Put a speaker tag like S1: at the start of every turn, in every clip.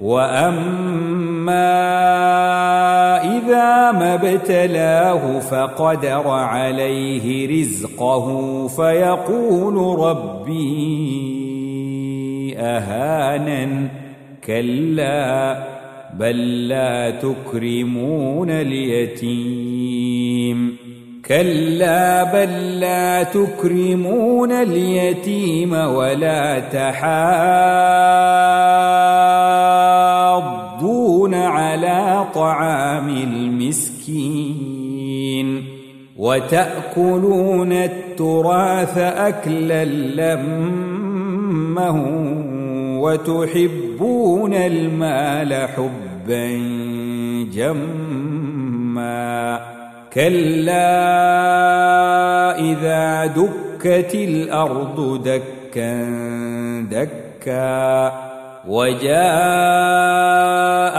S1: واما اذا ما ابتلاه فقدر عليه رزقه فيقول ربي اهانن كلا بل لا تكرمون اليتيم كلا بل لا تكرمون اليتيم ولا تحاضون على طعام المسكين وتأكلون التراث أكلا لما وتحبون المال حبا جما كلا إذا دكت الأرض دكا دكا وجاء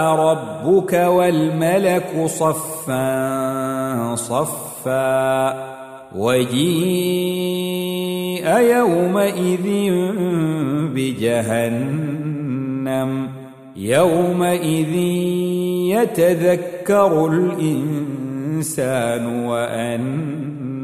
S1: ربك والملك صفا صفا وجيء يومئذ بجهنم يومئذ يتذكر الإنسان وأنى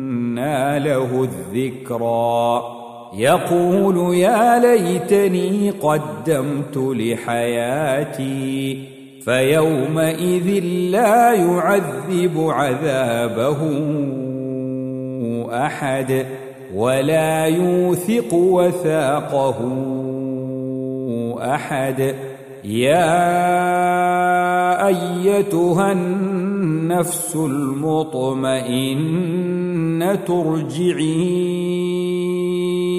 S1: له الذكرى يقول يا ليتني قدمت لحياتي فيومئذ لا يعذب عذابه أحد ولا يوثق وثاقه أحد. يا أيتها النفس المطمئنة ارجعي